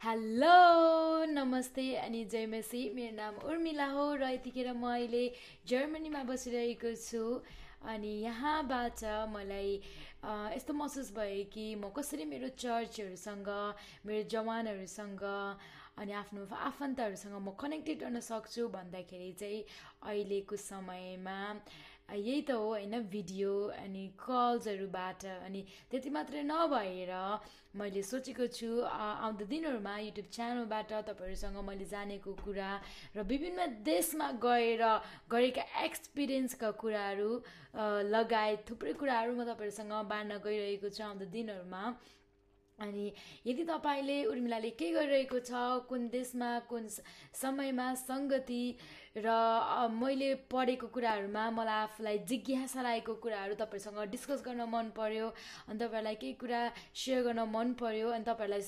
Hello नमस्ते अनि जय Messi. मेरो नाम उर्मिला हो र यतिखेर म अहिले जर्मनीमा बसिरहेको छु। अनि यहाँबाट मलाई यस्तो महसुस भयो कि म कसरी मेरो चर्चहरूसँग मेरो जवानहरूसँग अनि आफ्नो आफन्तहरूसँग म कनेक्टेड रहन सक्छु भन्दाखेरि चाहिँ अहिलेको समयमा यही त हो होइन भिडियो अनि कल्सहरूबाट अनि त्यति मात्रै नभएर मैले सोचेको छु आउँदो दिनहरूमा युट्युब च्यानलबाट तपाईँहरूसँग मैले जानेको कुरा र विभिन्न देशमा गएर गरेका एक्सपिरियन्सका कुराहरू लगायत थुप्रै कुराहरू म तपाईँहरूसँग बाँड्न गइरहेको छु आउँदो दिनहरूमा। अनि यदि तपाईँले उर्मिलाले के गरिरहेको छ कुन देशमा कुन समयमा सङ्गति र मैले पढेको कुराहरूमा मलाई आफूलाई जिज्ञासा लागेको कुराहरू तपाईँहरूसँग डिस्कस गर्न मन पऱ्यो अनि तपाईँहरूलाई केही कुरा सेयर गर्न मन पऱ्यो अनि तपाईँहरूलाई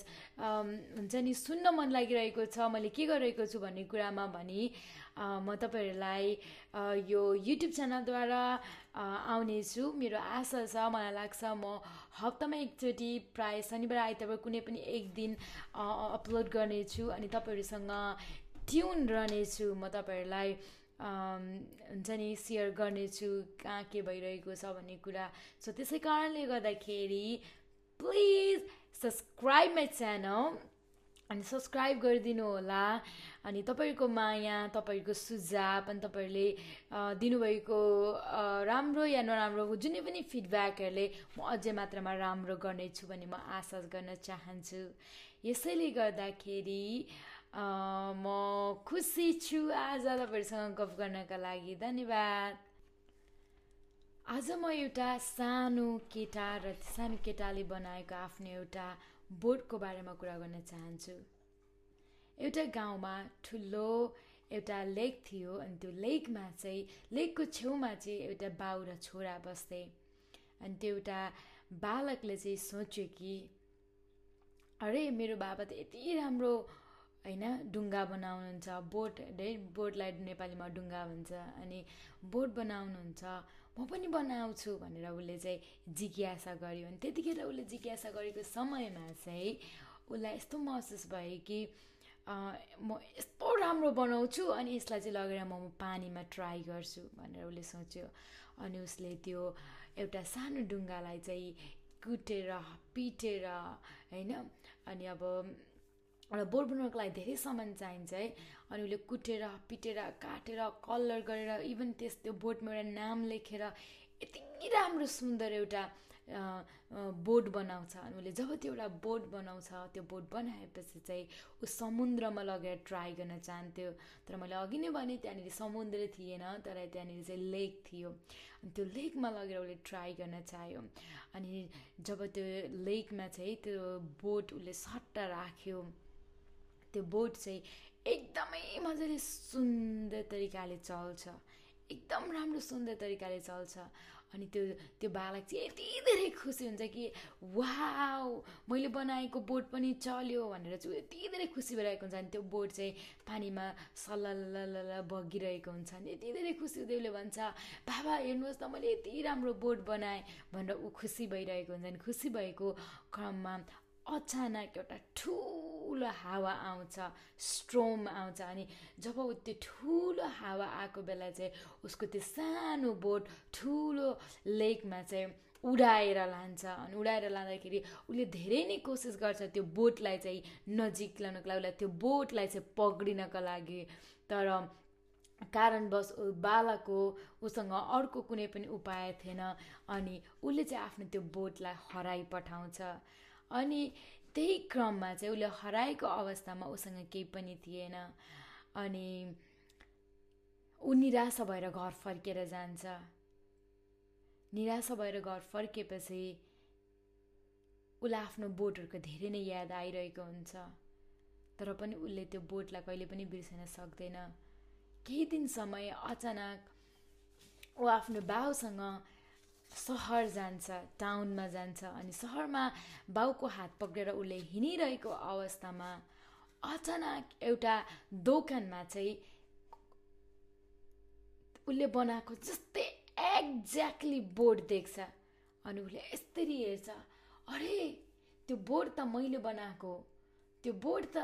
हुन्छ नि सुन्न मन लागिरहेको छ मैले के गरिरहेको छु भन्ने कुरामा भने म तपाईँहरूलाई यो युट्युब च्यानलद्वारा आउनेछु। मेरो आशा छ मलाई लाग्छ म हप्तामा एकचोटि प्राय शनिबार आइतबार कुनै पनि एक दिन अपलोड गर्नेछु अनि तपाईँहरूसँग ट्युन रहनेछु म तपाईँहरूलाई हुन्छ नि सेयर गर्नेछु कहाँ के भइरहेको छ भन्ने कुरा। सो त्यसै कारणले गर्दाखेरि प्लिज सब्सक्राइब माई च्यानल अनि सब्सक्राइब गरिदिनु होला। अनि तपाईँहरूको माया तपाईँहरूको सुझाव अनि तपाईँहरूले दिनुभएको राम्रो या नराम्रो जुनै पनि फिडब्याकहरूले म अझै मात्रामा राम्रो गर्नेछु भन्ने म आशा गर्न चाहन्छु। यसैले गर्दाखेरि म खुसी छु आज तपाईँहरूसँग गफ गर्नका लागि धन्यवाद। आज म एउटा सानो केटा र सानो केटाले बनाएको आफ्नो एउटा बोटको बारेमा कुरा गर्न चाहन्छु। एउटा गाउँमा ठुलो एउटा लेक थियो अनि त्यो लेकमा चाहिँ लेकको छेउमा चाहिँ एउटा बाउ र छोरा बस्थे। अनि त्यो एउटा बालकले चाहिँ सोच्यो कि अरे मेरो बाबा त यति राम्रो होइन ढुङ्गा बनाउनुहुन्छ बोट है बोटलाई नेपालीमा ढुङ्गा भन्छ अनि बोट बनाउनुहुन्छ म पनि बनाउँछु भनेर उसले चाहिँ जिज्ञासा गर्यो। अनि त्यतिखेर उसले जिज्ञासा गरेको समयमा चाहिँ उसलाई यस्तो महसुस भयो कि म यस्तो राम्रो बनाउँछु अनि यसलाई चाहिँ लगेर म पानीमा ट्राई गर्छु भनेर उसले सोच्यो। अनि उसले त्यो एउटा सानो ढुङ्गालाई चाहिँ कुटेर पिटेर होइन अनि अब एउटा बोर्ड बनाउनको लागि धेरै सामान चाहिन्छ है। अनि उसले कुटेर पिटेर काटेर कलर गरेर इभन त्यस त्यो बोटमा एउटा नाम लेखेर यति राम्रो सुन्दर एउटा बोट बनाउँछ। अनि उसले जब त्यो एउटा बोट बनाउँछ त्यो बोट बनाएपछि चाहिँ ऊ समुद्रमा लगेर ट्राई गर्न चाहन्थ्यो। तर मैले अघि नै भने त्यहाँनिर समुद्र थिएन तर त्यहाँनिर चाहिँ लेक थियो। अनि त्यो लेकमा लगेर उसले ट्राई गर्न चाह्यो। अनि जब त्यो लेकमा चाहिँ त्यो बोट उसले सट्ट राख्यो त्यो बोट चाहिँ एकदमै मजाले सुन्दर तरिकाले चल्छ। एकदम राम्रो सुन्दर तरिकाले चल्छ। अनि त्यो त्यो बालक चाहिँ यति धेरै खुसी हुन्छ कि वाउ मैले बनाएको बोट पनि चल्यो भनेर चाहिँ यति धेरै खुसी भइरहेको हुन्छ। अनि त्यो बोट चाहिँ पानीमा सल्ल बगिरहेको हुन्छ। अनि यति धेरै खुसी उसले भन्छ बाबा हेर्नुहोस् त मैले यति राम्रो बोट बनाएँ भनेर ऊ खुसी भइरहेको हुन्छ। अनि खुसी भएको क्रममा अचानक एउटा ठुलो हावा आउँछ स्ट्रोम आउँछ अनि जब ऊ त्यो ठुलो हावा आएको बेला चाहिँ उसको त्यो सानो बोट ठुलो लेकमा चाहिँ उडाएर लान्छ अनि उडाएर लाँदाखेरि उसले धेरै नै कोसिस गर्छ त्यो बोटलाई चाहिँ नजिक ल्याउनको लागि उसलाई त्यो बोटलाई चाहिँ पक्रिनको लागि। तर कारणवश बालकको उसँग अर्को कुनै पनि उपाय थिएन अनि उसले चाहिँ आफ्नो त्यो बोटलाई हराइ पठाउँछ अनि त्यही क्रममा चाहिँ उसले हराएको अवस्थामा उसँग केही पनि थिएन। अनि ऊ निराशा भएर घर फर्केर जान्छ। निराशा भएर घर फर्केपछि उसलाई आफ्नो बोटहरूको धेरै नै याद आइरहेको हुन्छ। तर पनि उसले त्यो बोटलाई कहिले पनि बिर्सन सक्दैन। केही दिन समय अचानक ऊ आफ्नो बाउसँग सहर जान्छ टाउनमा जान्छ अनि सहरमा बाउको हात पक्रेर उसले हिँडिरहेको अवस्थामा अचानक एउटा दोकानमा चाहिँ उसले बनाएको जस्तै एक्ज्याक्टली बोर्ड देख्छ अनि उसले यस्तरी हेर्छ अरे त्यो बोर्ड त मैले बनाएको त्यो बोर्ड त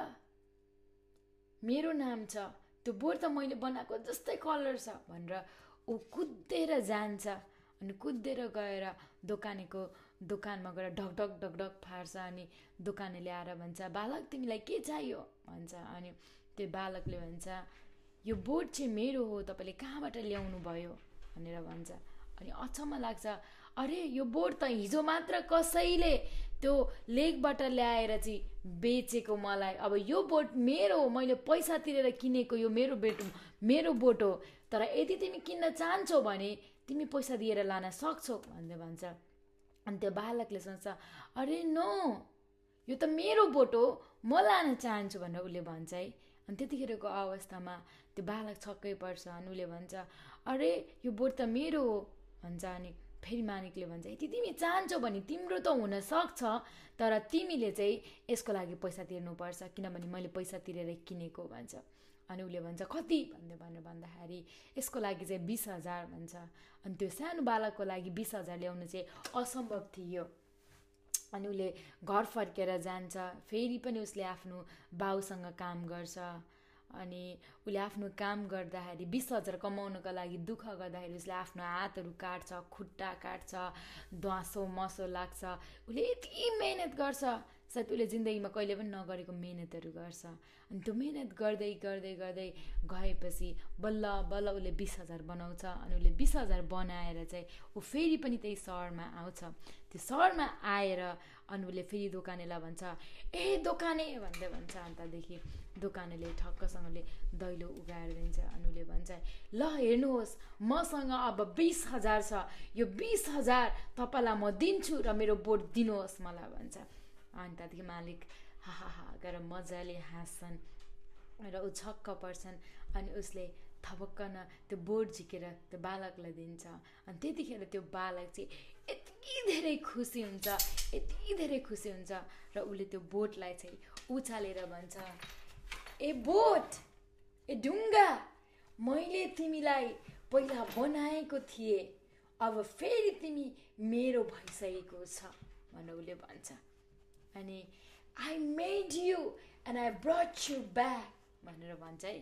मेरो नाम छ त्यो बोर्ड त मैले बनाएको जस्तै कलर छ भनेर ऊ कुदेर जान्छ। अनि कुदेर गएर दोकानेको दोकानमा गएर ढकढक ढकढक फार्छ अनि दोकानेले आएर भन्छ बालक तिमीलाई के चाहियो? भन्छ। अनि त्यो बालकले भन्छ यो बोर्ड चाहिँ मेरो हो तपाईँले कहाँबाट ल्याउनु भयो भनेर भन्छ। अनि अचम्म लाग्छ अरे यो बोर्ड त हिजो मात्र कसैले त्यो लेकबाट ल्याएर चाहिँ बेचेको मलाई। अब यो बोट मेरो हो मैले पैसा तिरेर किनेको यो मेरो बेट मेरो बोट हो। तर यदि तिमी किन्न चाहन्छौ भने तिमी पैसा दिएर लान सक्छौ भन्दै भन्छ। अनि त्यो बालकले सोच्छ अरे नो यो त मेरो बोट हो म लान चाहन्छु भनेर उसले भन्छ है। अनि त्यतिखेरको अवस्थामा त्यो बालक छक्कै पर्छ अनि उसले भन्छ अरे यो बोट त मेरो हो भन्छ। अनि फेरि मानिकले भन्छ यदि तिमी चाहन्छौ भने तिम्रो त हुनसक्छ तर तिमीले चाहिँ यसको लागि पैसा तिर्नुपर्छ किनभने मैले पैसा तिरेर किनेको भन्छ। अनि उसले भन्छ कति? भन्दै भनेर भन्दाखेरि यसको लागि चाहिँ बिस हजार भन्छ। अनि त्यो सानो बालकको लागि बिस हजार ल्याउनु चाहिँ असम्भव थियो। अनि उसले घर फर्केर जान्छ फेरि पनि उसले आफ्नो बाउसँग काम गर्छ। अनि उसले आफ्नो काम गर्दाखेरि बिस हजार कमाउनको लागि दुःख गर्दाखेरि उसले आफ्नो हातहरू काट्छ खुट्टा काट्छ ध्वासो मसो लाग्छ। उसले यति मिहिनेत गर्छ। सायद उसले जिन्दगीमा कहिले पनि नगरेको मिहिनेतहरू गर्छ। अनि त्यो मिहिनेत गर्दै गर्दै गर्दै गएपछि बल्ल बल्ल उसले बिस हजार बनाउँछ अनि उसले बिस हजार बनाएर चाहिँ ऊ फेरि पनि त्यही सहरमा आउँछ। त्यो सहरमा आएर अनि उसले फेरि दोकानेलाई भन्छ ए दोकाने! भन्दै भन्छ। अन्तदेखि दोकानेले ठक्कसँगले दैलो उगाएर दिन्छ अनि उसले भन्छ ल हेर्नुहोस् मसँग अब बिस हजार छ। यो बिस हजार तपाईँलाई म दिन्छु र मेरो बोट दिनुहोस् मलाई भन्छ। अनि त्यहाँदेखि मालिक हाहा गरेर मजाले हाँस्छन् र ऊ छक्क पर्छन् अनि उसले थपक्कन त्यो बोर्ड झिकेर त्यो बालकलाई दिन्छ। अनि त्यतिखेर त्यो बालक चाहिँ यति धेरै खुसी हुन्छ यति धेरै खुसी हुन्छ र उसले त्यो बोटलाई चाहिँ उचालेर भन्छ ए बोट ए ढुङ्गा मैले तिमीलाई पहिला बनाएको थिएँ अब फेरि तिमी मेरो भइसकेको छ भनेर उसले भन्छ। अनि I made you and I brought you back भनेर भन्छ। है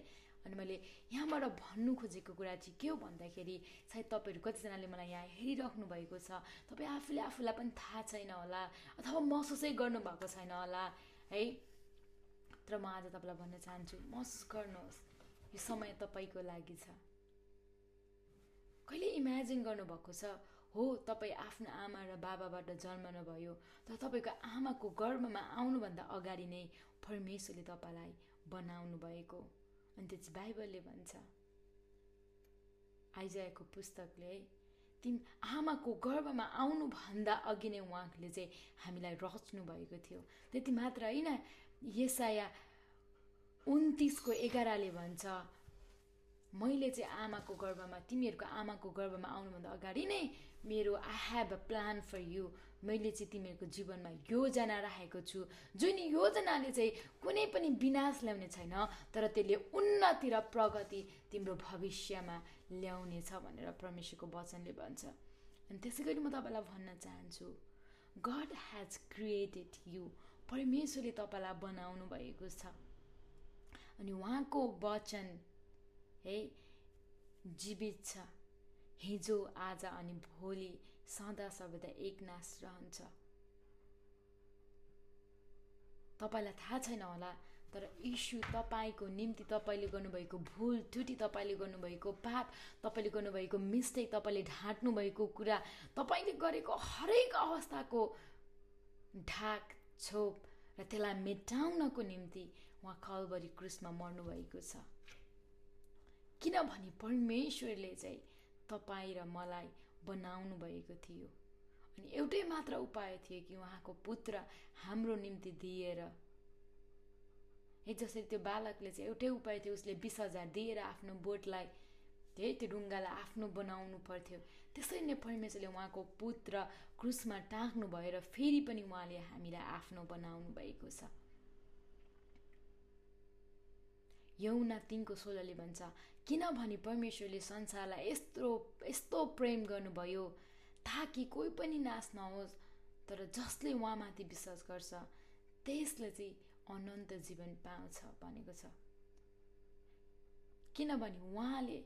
अनि मैले यहाँबाट भन्नु खोजेको कुरा चाहिँ के हो भन्दाखेरि सायद तपाईँहरू कतिजनाले मलाई यहाँ हेरिराख्नु भएको छ। तपाईँ आफूले आफूलाई पनि थाहा छैन होला अथवा महसुसै गर्नुभएको छैन होला है? तर म आज तपाईँलाई भन्न चाहन्छु महसुस गर्नुहोस् यो समय तपाईँको लागि छ। कहिले इमेजिन गर्नुभएको छ? हो तपाईँ आफ्नो आमा र बाबाबाट जन्मनु भयो तर तपाईँको आमाको गर्भमा आउनुभन्दा अगाडि नै परमेश्वरले तपाईँलाई बनाउनु भएको। अनि त्यो चाहिँ बाइबलले भन्छ आइजाएको पुस्तकले तिम आमाको गर्भमा आउनुभन्दा अघि नै उहाँले चाहिँ हामीलाई रच्नु भएको थियो। त्यति मात्र होइन यसया उन्तिसको एघारले भन्छ मैले चाहिँ आमाको गर्भमा तिमीहरूको आमाको गर्भमा आउनुभन्दा अगाडि नै मेरो I have a plan for you मैले चाहिँ तिमीहरूको जीवनमा योजना राखेको छु। जुन योजनाले चाहिँ कुनै पनि विनाश ल्याउने छैन तर त्यसले उन्नति र प्रगति तिम्रो भविष्यमा ल्याउनेछ भनेर परमेश्वरको वचनले भन्छ। अनि त्यसै गरी म तपाईँलाई भन्न चाहन्छु गड हेज क्रिएटेड यु परमेश्वरले तपाईँलाई बनाउनु भएको छ। अनि उहाँको वचन है जीवित छ। हिजो आज अनि भोलि सदा सर्वदा एकनाश रहन्छ। तपाईँलाई थाहा छैन होला तर इस्यु तपाईँको निम्ति तपाईँले गर्नुभएको भुल त्रुटि तपाईँले गर्नुभएको पाप तपाईँले गर्नुभएको मिस्टेक तपाईँले ढाँट्नु भएको कुरा तपाईँले गरेको हरेक अवस्थाको ढाक छोप र त्यसलाई मेटाउनको निम्ति उहाँ कलबरी क्रुसमा मर्नुभएको छ। किनभने परमेश्वरले चाहिँ तपाईँ र मलाई बनाउनु भएको थियो। अनि एउटै मात्र उपाय थियो कि उहाँको पुत्र हाम्रो निम्ति दिएर। जसरी त्यो बालकले चाहिँ एउटै उपाय थियो उसले बिस हजार दिएर आफ्नो बोटलाई है त्यो ढुङ्गालाई आफ्नो बनाउनु पर्थ्यो। त्यसरी नै परमेश्वरले उहाँको पुत्र क्रुसमा टाँक्नु भएर फेरि पनि उहाँले हामीलाई आफ्नो बनाउनु भएको छ। यौना तिनको सोलले भन्छ किनभने परमेश्वरले संसारलाई यस्तो यस्तो प्रेम गर्नुभयो ताकि कोही पनि नाश नहोस् तर जसले उहाँमाथि विश्वास गर्छ त्यसले चाहिँ अनन्त जीवन पाउँछ भनेको छ। किनभने उहाँले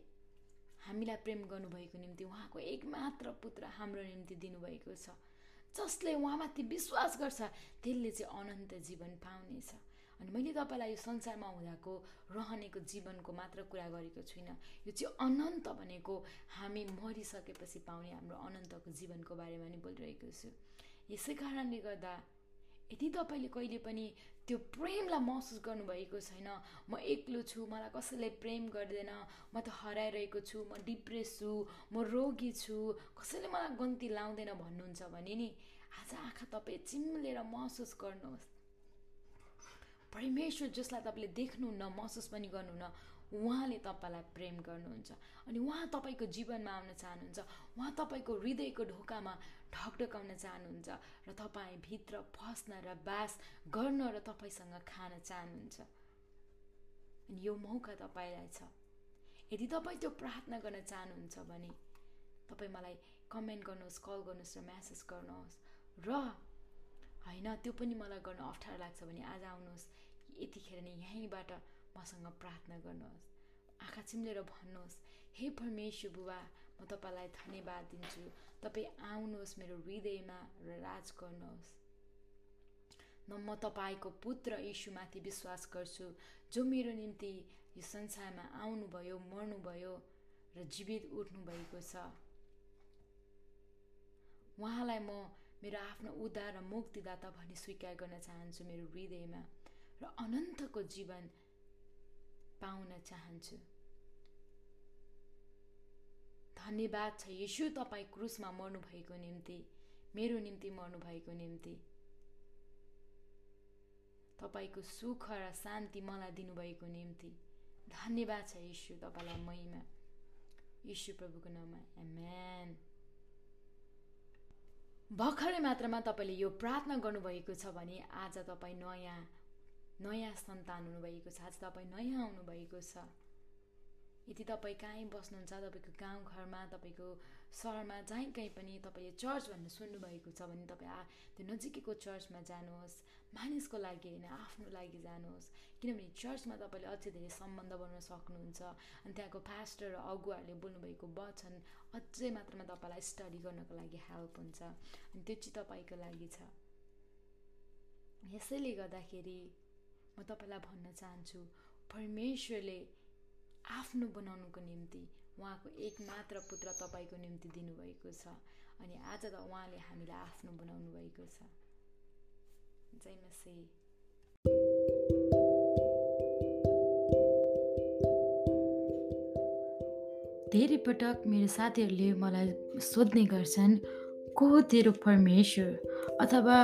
हामीलाई प्रेम गर्नुभएको निम्ति उहाँको एकमात्र पुत्र हाम्रो निम्ति दिनुभएको छ। जसले उहाँमाथि विश्वास गर्छ त्यसले चाहिँ अनन्त जीवन पाउनेछ। अनि मैले तपाईँलाई यो संसारमा हुँदाको रहनेको जीवनको मात्र कुरा गरेको छुइनँ। यो चाहिँ अनन्त भनेको हामी मरिसकेपछि पाउने हाम्रो अनन्तको जीवनको बारेमा नि बोलिरहेको छु। यसै कारणले गर्दा यदि तपाईँले कहिले पनि त्यो प्रेमलाई महसुस गर्नुभएको छैन म एक्लो छु मलाई कसैले प्रेम गर्दैन म त हराइरहेको छु म डिप्रेस छु म रोगी छु कसैले मलाई गन्ती लाउँदैन भन्नुहुन्छ भने नि आज आँखा तपाईँ चिम्लेर महसुस गर्नुहोस्। परमेश्वर जसलाई तपाईँले देख्नुहुन्न महसुस पनि गर्नुहुन्न उहाँले तपाईँलाई प्रेम गर्नुहुन्छ। अनि उहाँ तपाईँको जीवनमा आउन चाहनुहुन्छ। उहाँ तपाईँको हृदयको ढोकामा ढकढकाउन चाहनुहुन्छ र तपाईँ भित्र फस्न र बास गर्न र तपाईँसँग खान चाहनुहुन्छ। अनि यो मौका तपाईँलाई छ। यदि तपाईँ त्यो प्रार्थना गर्न चाहनुहुन्छ भने तपाईँ मलाई कमेन्ट गर्नुहोस् कल गर्नुहोस् र म्यासेज गर्नुहोस्। र होइन त्यो पनि मलाई गर्न अप्ठ्यारो लाग्छ भने आज आउनुहोस् यतिखेर नै यहीँबाट मसँग प्रार्थना गर्नुहोस् आँखा चिम्लेर भन्नुहोस् हे परमेश्वर बुबा म तपाईँलाई धन्यवाद दिन्छु। तपाईँ आउनुहोस् मेरो हृदयमा र राज गर्नुहोस्। म तपाईँको पुत्र यीशुमाथि विश्वास गर्छु। जो मेरो निम्ति यो संसारमा आउनुभयो मर्नुभयो र जीवित उठ्नुभएको छ। उहाँलाई म मेरो आफ्नो उद्धार र मुक्तिदाता भनी स्वीकार गर्न चाहन्छु मेरो हृदयमा र अनन्तको जीवन पाउन चाहन्छु। धन्यवाद छ यसो तपाईँ क्रुसमा मर्नुभएको निम्ति मेरो निम्ति मर्नुभएको निम्ति। तपाईँको सुख र शान्ति मलाई दिनुभएको निम्ति। धन्यवाद छ यीशु तपाईँलाई महिमा। यीशु प्रभुको नाममा एमेन भर्खरै मात्रामा तपाईँले यो प्रार्थना गर्नुभएको छ भने आज तपाईँ नयाँ नयाँ सन्तान हुनुभएको छ। आज तपाईँ नयाँ आउनुभएको छ। यदि तपाईँ कहीँ बस्नुहुन्छ तपाईँको गाउँघरमा तपाईँको सहरमा जहीँ कहीँ पनि तपाईँले चर्च भन्ने सुन्नुभएको छ भने तपाईँ आ त्यो नजिकैको चर्चमा जानुहोस्। मानिसको लागि होइन आफ्नो लागि जानुहोस्। किनभने चर्चमा तपाईँले अझै धेरै सम्बन्ध बनाउन सक्नुहुन्छ अनि त्यहाँको पास्टर र अगुवाहरूले बोल्नुभएको वचन अझै मात्रामा तपाईँलाई स्टडी गर्नको लागि हेल्प हुन्छ। अनि त्यो चाहिँ तपाईँको लागि छ। यसैले गर्दाखेरि म तपाईँलाई भन्न चाहन्छु परमेश्वरले आफ्नो बनाउनुको निम्ति उहाँको एक मात्र पुत्र तपाईँको निम्ति दिनुभएको छ। अनि आज त उहाँले हामीलाई आफ्नो बनाउनु भएको छ। जय मसी धेरै पटक मेरो साथीहरूले मलाई सोध्ने गर्छन् को तेरो परमेश्वर? अथवा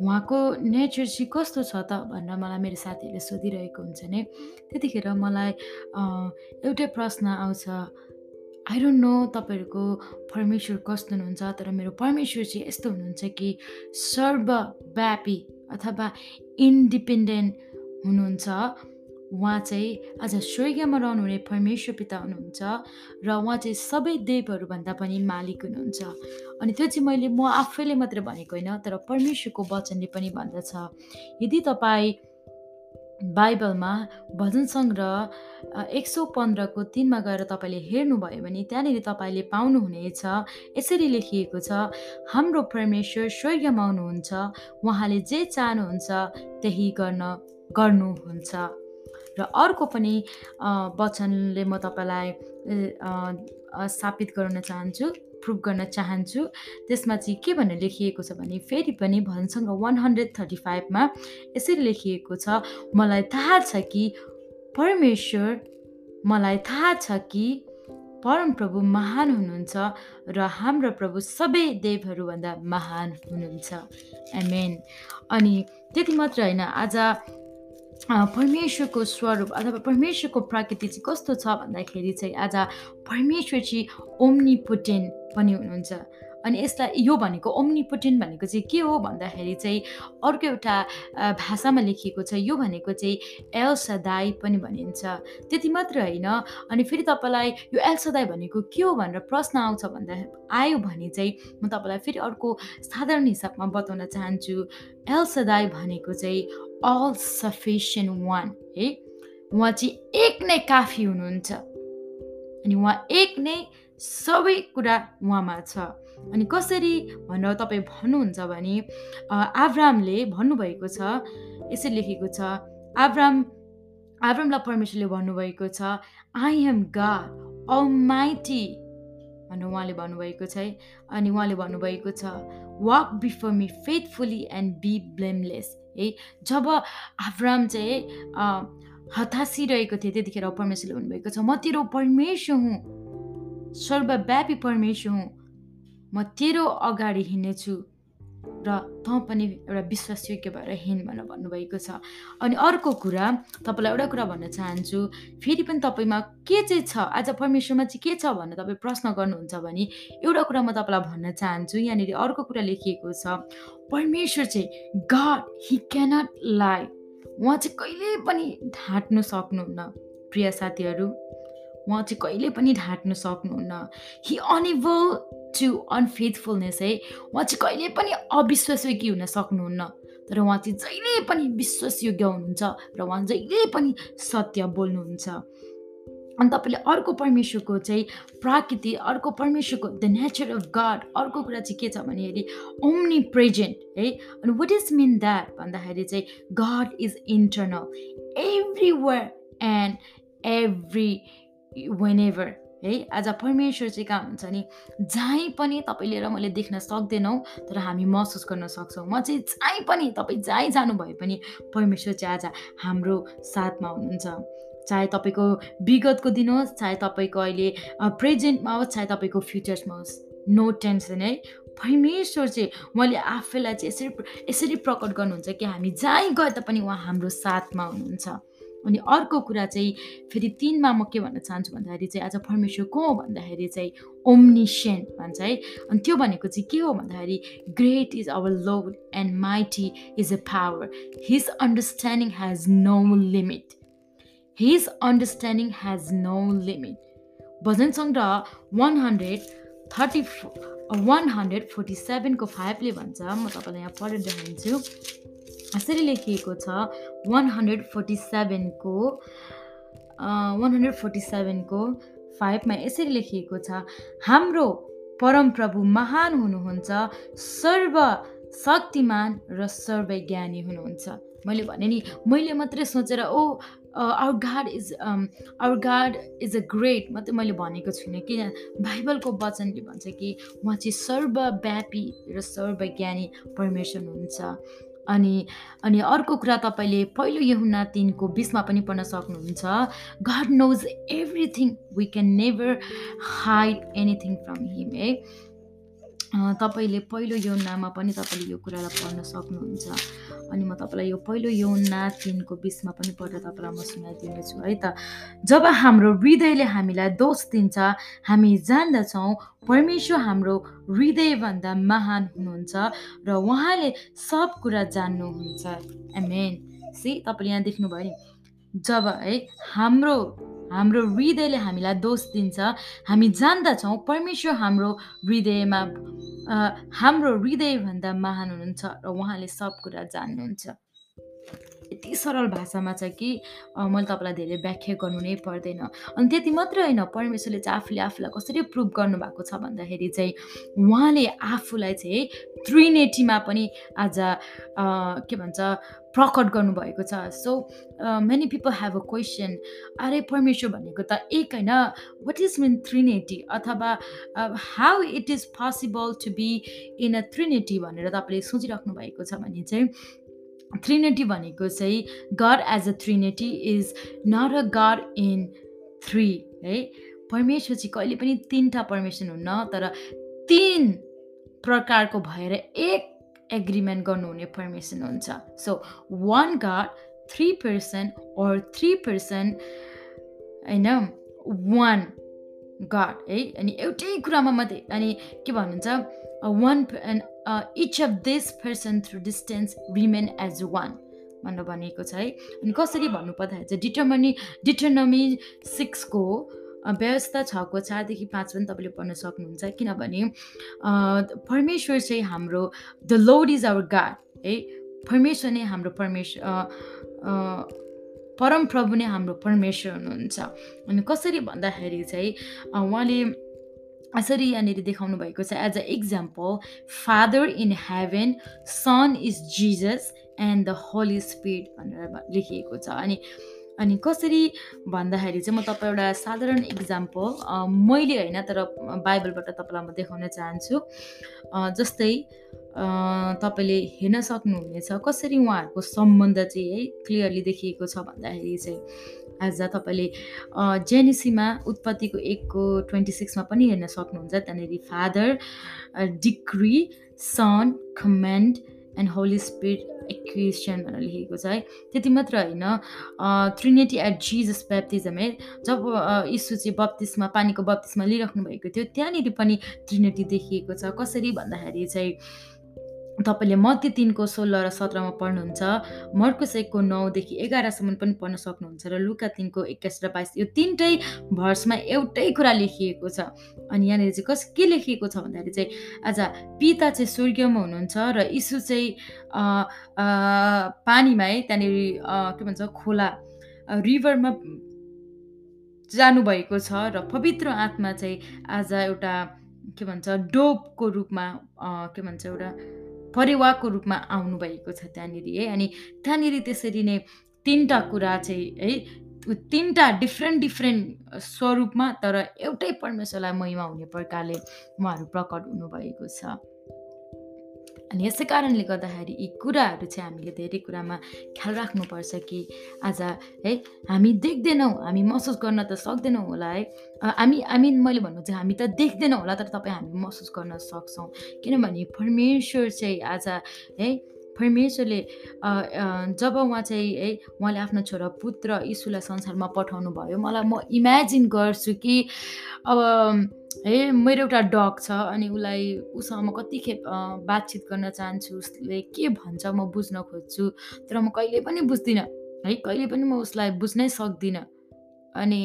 उहाँको नेचर चाहिँ कस्तो छ त भनेर मलाई मेरो साथीहरूले सोधिरहेको हुन्छ नि त्यतिखेर मलाई एउटै प्रश्न आउँछ आई डोन्ट नो तपाईँहरूको परमेश्वर कस्तो हुनुहुन्छ तर मेरो परमेश्वर चाहिँ यस्तो हुनुहुन्छ कि सर्वव्यापी अथवा इन्डिपेन्डेन्ट हुनुहुन्छ। उहाँ चाहिँ आज स्वर्गीयमा रहनुहुने परमेश्वर पिता हुनुहुन्छ र उहाँ चाहिँ सबै देवहरूभन्दा पनि मालिक हुनुहुन्छ। अनि त्यो चाहिँ मैले म आफैले मात्रै भनेको होइन तर परमेश्वरको वचनले पनि भन्दछ। यदि तपाईँ बाइबलमा भजन सङ्ग्रह एक सौ पन्ध्रको तिनमा गएर तपाईँले हेर्नुभयो भने त्यहाँनिर तपाईँले पाउनुहुनेछ यसरी लेखिएको छ हाम्रो परमेश्वर स्वर्गमा आउनुहुन्छ उहाँले जे चाहनुहुन्छ त्यही गर्न गर्नुहुन्छ। र अर्को पनि वचनले म तपाईँलाई स्थापित गराउन चाहन्छु। प्रुभ गर्न चाहन्छु। त्यसमा चाहिँ के भनेर लेखिएको छ भने फेरि पनि भनसँग वान हन्ड्रेड थर्टी फाइभमा यसरी लेखिएको छ मलाई थाहा छ कि परमेश्वर मलाई थाहा छ कि परमप्रभु महान हुनुहुन्छ र हाम्रो प्रभु सबै देवहरूभन्दा महान हुनुहुन्छ। एमेन अनि त्यति मात्र होइन आज परमेश्वरको स्वरूप अथवा परमेश्वरको प्रकृति चाहिँ कस्तो छ भन्दाखेरि चाहिँ आज परमेश्वर चाहिँ ओम्नी पुटेन पनि हुनुहुन्छ। अनि यसलाई यो भनेको ओम्निपोटेन्ट भनेको चाहिँ के हो भन्दाखेरि चाहिँ अर्को एउटा भाषामा लेखिएको छ यो भनेको चाहिँ एल सदाई पनि भनिन्छ। त्यति मात्र होइन अनि फेरि तपाईँलाई यो एल सदाई भनेको के हो भनेर प्रश्न आउँछ भन्दा आयो भने चाहिँ म तपाईँलाई फेरि अर्को साधारण हिसाबमा बताउन चाहन्छु। एल सदाई भनेको चाहिँ अल सफिसियन्ट वान है? उहाँ चाहिँ एक नै काफी हुनुहुन्छ। अनि उहाँ एक नै सबै कुरा उहाँमा छ। अनि कसरी भनेर तपाईँ भन्नुहुन्छ भने आब्रामले भन्नुभएको छ यसरी लेखेको छ आब्राम आब्रामलाई परमेश्वरले भन्नुभएको छ I am God almighty भनेर उहाँले भन्नुभएको छ है। अनि उहाँले भन्नुभएको छ walk before me faithfully and be blameless है। जब आब्राम चाहिँ हतासिरहेको थिएँ त्यतिखेर परमेश्वरले भन्नुभएको छ म तेरो परमेश्वर हुँ। सर्वव्यापी परमेश्वर हुँ। म तेरो अगाडि हिँड्नेछु र तँ पनि एउटा विश्वासयोग्य भएर हिँड भनेर भन्नुभएको छ। अनि अर्को कुरा तपाईँलाई एउटा कुरा भन्न चाहन्छु फेरि पनि तपाईँमा के चाहिँ छ? आज परमेश्वरमा चाहिँ के छ भनेर तपाईँ प्रश्न गर्नुहुन्छ भने एउटा कुरा म तपाईँलाई भन्न चाहन्छु यहाँनिर अर्को कुरा लेखिएको छ परमेश्वर चाहिँ गड हि क्यानट लाई उहाँ चाहिँ कहिले पनि ढाँट्नु सक्नुहुन्न। प्रिय साथीहरू उहाँ चाहिँ कहिले पनि ढाँट्नु सक्नुहुन्न। हि अनेबल टु अनफेथफुलनेस है। उहाँ चाहिँ कहिले पनि अविश्वासयोग्य हुन सक्नुहुन्न। तर उहाँ चाहिँ जहिले पनि विश्वासयोग्य हुनुहुन्छ र उहाँ जहिले पनि सत्य बोल्नुहुन्छ। अनि तपाईँले अर्को परमेश्वरको चाहिँ प्राकृति अर्को परमेश्वरको द नेचर अफ गड अर्को कुरा चाहिँ के छ भनेखेरि ओम्नी प्रेजेन्ट है। अनि वाट इज मिन द्याट भन्दाखेरि चाहिँ God is internal everywhere and every when ever है? आज परमेश्वर चाहिँ कहाँ हुन्छ नि? जहीँ पनि तपाईँले र मैले देख्न सक्दैनौँ तर हामी महसुस गर्न सक्छौँ। म चाहिँ जहीँ पनि तपाईँ जहीँ जानुभए पनि परमेश्वर चाहिँ आज हाम्रो साथमा हुनुहुन्छ। चाहे तपाईँको विगतको दिन होस् चाहे तपाईँको अहिले प्रेजेन्टमा होस् चाहे तपाईँको फ्युचर्समा होस्। नो टेन्सन है? परमेश्वर चाहिँ उहाँले आफैलाई चाहिँ यसरी यसरी प्रकट गर्नुहुन्छ कि हामी जहीँ गए तापनि उहाँ हाम्रो साथमा हुनुहुन्छ। अनि अर्को कुरा चाहिँ फेरि तिनमा म के भन्न चाहन्छु भन्दाखेरि चाहिँ आज परमेश्वर को हो भन्दाखेरि चाहिँ ओम्निसेन्ट भन्छ है। अनि त्यो भनेको चाहिँ के हो भन्दाखेरि great is our lord and mighty is a power his understanding has no limit his understanding has no limit भजन सङ्ग्रह one hundred thirty one hundred forty सेभेनको फाइभले भन्छ। म तपाईँलाई यहाँ पढेर देखाइदिन्छु। यसरी लेखिएको छ वान हन्ड्रेड फोर्टी सेभेनको वान हन्ड्रेड फोर्टी सेभेनको फाइभमा यसरी लेखिएको छ हाम्रो परमप्रभु महान हुनुहुन्छ सर्व शक्तिमान र सर्वज्ञानी हुनुहुन्छ। मैले भने नि मैले मात्रै सोचेर ओ our God is our God is a great मात्रै मैले भनेको छुइनँ किन? बाइबलको वचनले भन्छ कि उहाँ चाहिँ सर्वव्यापी र सर्वज्ञानी परमेश्वर हुनुहुन्छ। अनि अनि अर्को कुरा तपाईँले पहिलो यहुना तिनको बिचमा पनि पढ्न सक्नुहुन्छ। God knows everything we can never hide anything from him है तपाईँले पहिलो यौनामा पनि तपाईँले यो कुरालाई पढ्न सक्नुहुन्छ। अनि म तपाईँलाई यो पहिलो यौना तिनको बिचमा पनि पढेर तपाईँलाई म सुनाइदिनेछु है त। जब हाम्रो हृदयले हामीलाई दोष दिन्छ हामी जान्दछौँ परमेश्वर हाम्रो हृदयभन्दा महान हुनुहुन्छ र उहाँले सब कुरा जान्नुहुन्छ। एमेन सी तपाईँले यहाँ देख्नुभयो नि जब है हाम्रो हाम्रो हृदयले हामीलाई दोष दिन्छ। हामी जान्दछौँ परमेश्वर हाम्रो हृदयमा हाम्रो हृदयभन्दा महान हुनुहुन्छ र उहाँले सब कुरा जान्नुहुन्छ। यति सरल भाषामा छ कि मैले तपाईँलाई धेरै व्याख्या गर्नु नै पर्दैन। अनि त्यति मात्रै होइन परमेश्वरले चाहिँ आफूले आफूलाई कसरी प्रुभ गर्नुभएको छ भन्दाखेरि चाहिँ उहाँले आफूलाई चाहिँ त्रिनेटीमा पनि आज के भन्छ प्रकट गर्नुभएको छ। So many people have a question अरे परमेश्वर भनेको त एक होइन वाट इज मिन त्रिनेटी अथवा how it is possible to be in a trinity भनेर तपाईँले सोचिराख्नु भएको छ भने चाहिँ त्रिनेटी भनेको चाहिँ God as a trinity is not a God in three है? परमेश्वर चाहिँ कहिले पनि तिनवटा परमेश्वर हुन्न तर तिन प्रकारको भएर एक एग्रिमेन्ट गर्नुहुने पर्मिसन हुन्छ. So one God three person or three person होइन वान गड है अनि एउटै कुरामा मात्रै अनि के भन्नुहुन्छ one each of this person through distance remain as one भनेर भनिएको छ है। अनि कसरी भन्नुपर्दाखेरि चाहिँ डिटर्मनी डिटर्नमी सिक्सको व्यवस्था छको चारदेखि पाँच पनि तपाईँले पढ्न सक्नुहुन्छ। किनभने परमेश्वर चाहिँ हाम्रो द लोड इज आवर गाड है? परमेश्वर नै हाम्रो परमेश्वर परमप्रभु नै हाम्रो परमेश्वर हुनुहुन्छ। अनि कसरी भन्दाखेरि चाहिँ उहाँले यसरी यहाँनिर देखाउनु भएको छ as a example father in heaven son is Jesus and the holy spirit भनेर लेखिएको छ। अनि अनि कसरी भन्दाखेरि चाहिँ म तपाईँ एउटा साधारण इक्जाम्पल मैले होइन तर बाइबलबाट तपाईँलाई म देखाउन चाहन्छु। जस्तै तपाईँले हेर्न सक्नुहुनेछ कसरी उहाँहरूको सम्बन्ध चाहिँ है क्लियरली देखिएको छ भन्दाखेरि चाहिँ। अ तपाईँले जेनिसीमा उत्पत्तिको एकको ट्वेन्टी सिक्समा पनि हेर्न सक्नुहुन्छ त्यहाँनिर father decree son command and holy spirit acquisition भनेर लेखेको छ है। त्यति मात्र होइन ट्रिनेटी एट जिजस ब्याप्तिजम है। जब यीशु चाहिँ बत्तिसमा पानीको बत्तिसमा लिइराख्नु भएको थियो त्यहाँनिर पनि ट्रिनेटी देखिएको छ। कसरी भन्दाखेरि चाहिँ तपाईँले मध्य तिनको सोह्र र सत्रमा पढ्नुहुन्छ मर्कुस एकको नौदेखि एघारसम्म पनि पढ्न सक्नुहुन्छ र लुका तिनको एक्काइस र बाइस यो तिनटै भर्समा एउटै कुरा लेखिएको छ। अनि यहाँनिर चाहिँ कस के लेखिएको छ भन्दाखेरि चाहिँ आज पिता चाहिँ स्वर्गीयमा हुनुहुन्छ र यीशु चाहिँ पानीमा है त्यहाँनिर के भन्छ खोला रिभरमा जानुभएको छ र पवित्र आत्मा चाहिँ आज एउटा के भन्छ डोपको रूपमा के भन्छ एउटा परेवाको रूपमा आउनुभएको छ त्यहाँनिर है। अनि त्यहाँनिर त्यसरी नै तिनवटा कुरा चाहिँ है तिनवटा डिफ्रेन्ट डिफ्रेन्ट स्वरूपमा तर एउटै परमेश्वरलाई महिमा हुने प्रकारले उहाँहरू प्रकट हुनुभएको छ। अनि यसै कारणले गर्दाखेरि यी कुराहरू चाहिँ हामीले धेरै कुरामा ख्याल राख्नुपर्छ कि आज है हामी देख्दैनौँ हामी महसुस गर्न त सक्दैनौँ होला है। हामी हामी मैले भन्नु चाहिँ हामी त देख्दैनौँ होला तर तपाईँ हामी महसुस गर्न सक्छौँ। किनभने परमेश्वर चाहिँ आज है परमेश्वरले जब उहाँ चाहिँ है उहाँले आफ्नो छोरा पुत्र यीशुलाई संसारमा पठाउनु भयो मलाई म इमेजिन गर्छु कि अब है मेरो एउटा डग छ अनि उसलाई उसँग म कति खेप बातचित गर्न चाहन्छु उसले के भन्छ म बुझ्न खोज्छु तर म कहिले पनि बुझ्दिनँ है? कहिले पनि म उसलाई बुझ्नै सक्दिनँ। अनि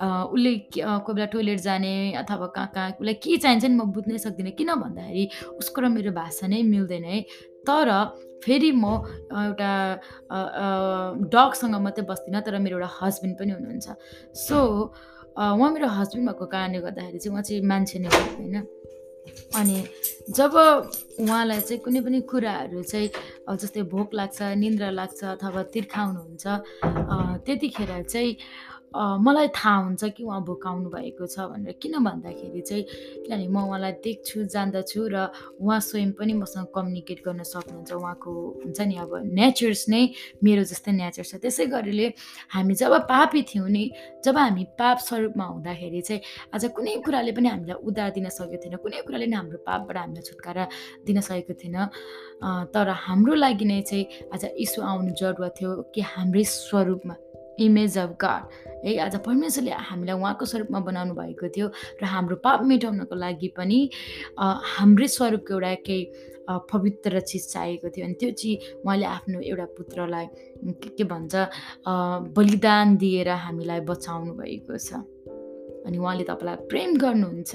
उसले कोही बेला टोइलेट जाने अथवा कहाँ कहाँ उसलाई के चाहिन्छ नि म बुझ्नै सक्दिनँ किन भन्दाखेरि उसको र मेरो भाषा नै मिल्दैन है? तर फेरि म एउटा डगसँग मात्रै बस्दिनँ तर मेरो एउटा हस्बेन्ड पनि हुनुहुन्छ। सो उहाँ मेरो हस्बेन्ड भएको कारणले गर्दाखेरि चाहिँ उहाँ चाहिँ मान्छे नै हो होइन? अनि जब उहाँलाई चाहिँ कुनै पनि कुराहरू चाहिँ जस्तै भोक लाग्छ निन्द्रा लाग्छ अथवा तिर्खाउनुहुन्छ त्यतिखेर चाहिँ मलाई थाहा हुन्छ कि उहाँ भोकाउनु भएको छ भनेर। किन भन्दाखेरि चाहिँ किनभने म उहाँलाई देख्छु जान्दछु र उहाँ स्वयं पनि मसँग कम्युनिकेट गर्न सक्नुहुन्छ। उहाँको हुन्छ नि अब नेचर्स नै मेरो जस्तै नेचर छ। त्यसै गरिले हामी जब पापी थियौँ नि जब हामी पाप स्वरूपमा हुँदाखेरि चाहिँ आज कुनै कुराले पनि हामीलाई उधार दिन सकेको थिएन। कुनै कुराले नै हाम्रो पापबाट हामीलाई छुटकारा दिन सकेको थिएन। तर हाम्रो लागि नै चाहिँ आज इसु आउनु जरुरत थियो कि हाम्रै स्वरूपमा। इमेज अफ गड है आज परमेश्वरले हामीलाई उहाँको स्वरूपमा बनाउनु भएको थियो र हाम्रो पाप मेटाउनको लागि पनि हाम्रै स्वरूपको एउटा केही पवित्र चिज चाहिएको थियो। अनि त्यो चाहिँ उहाँले आफ्नो एउटा पुत्रलाई के के भन्छ बलिदान दिएर हामीलाई बचाउनु भएको छ। अनि उहाँले तपाईँलाई प्रेम गर्नुहुन्छ।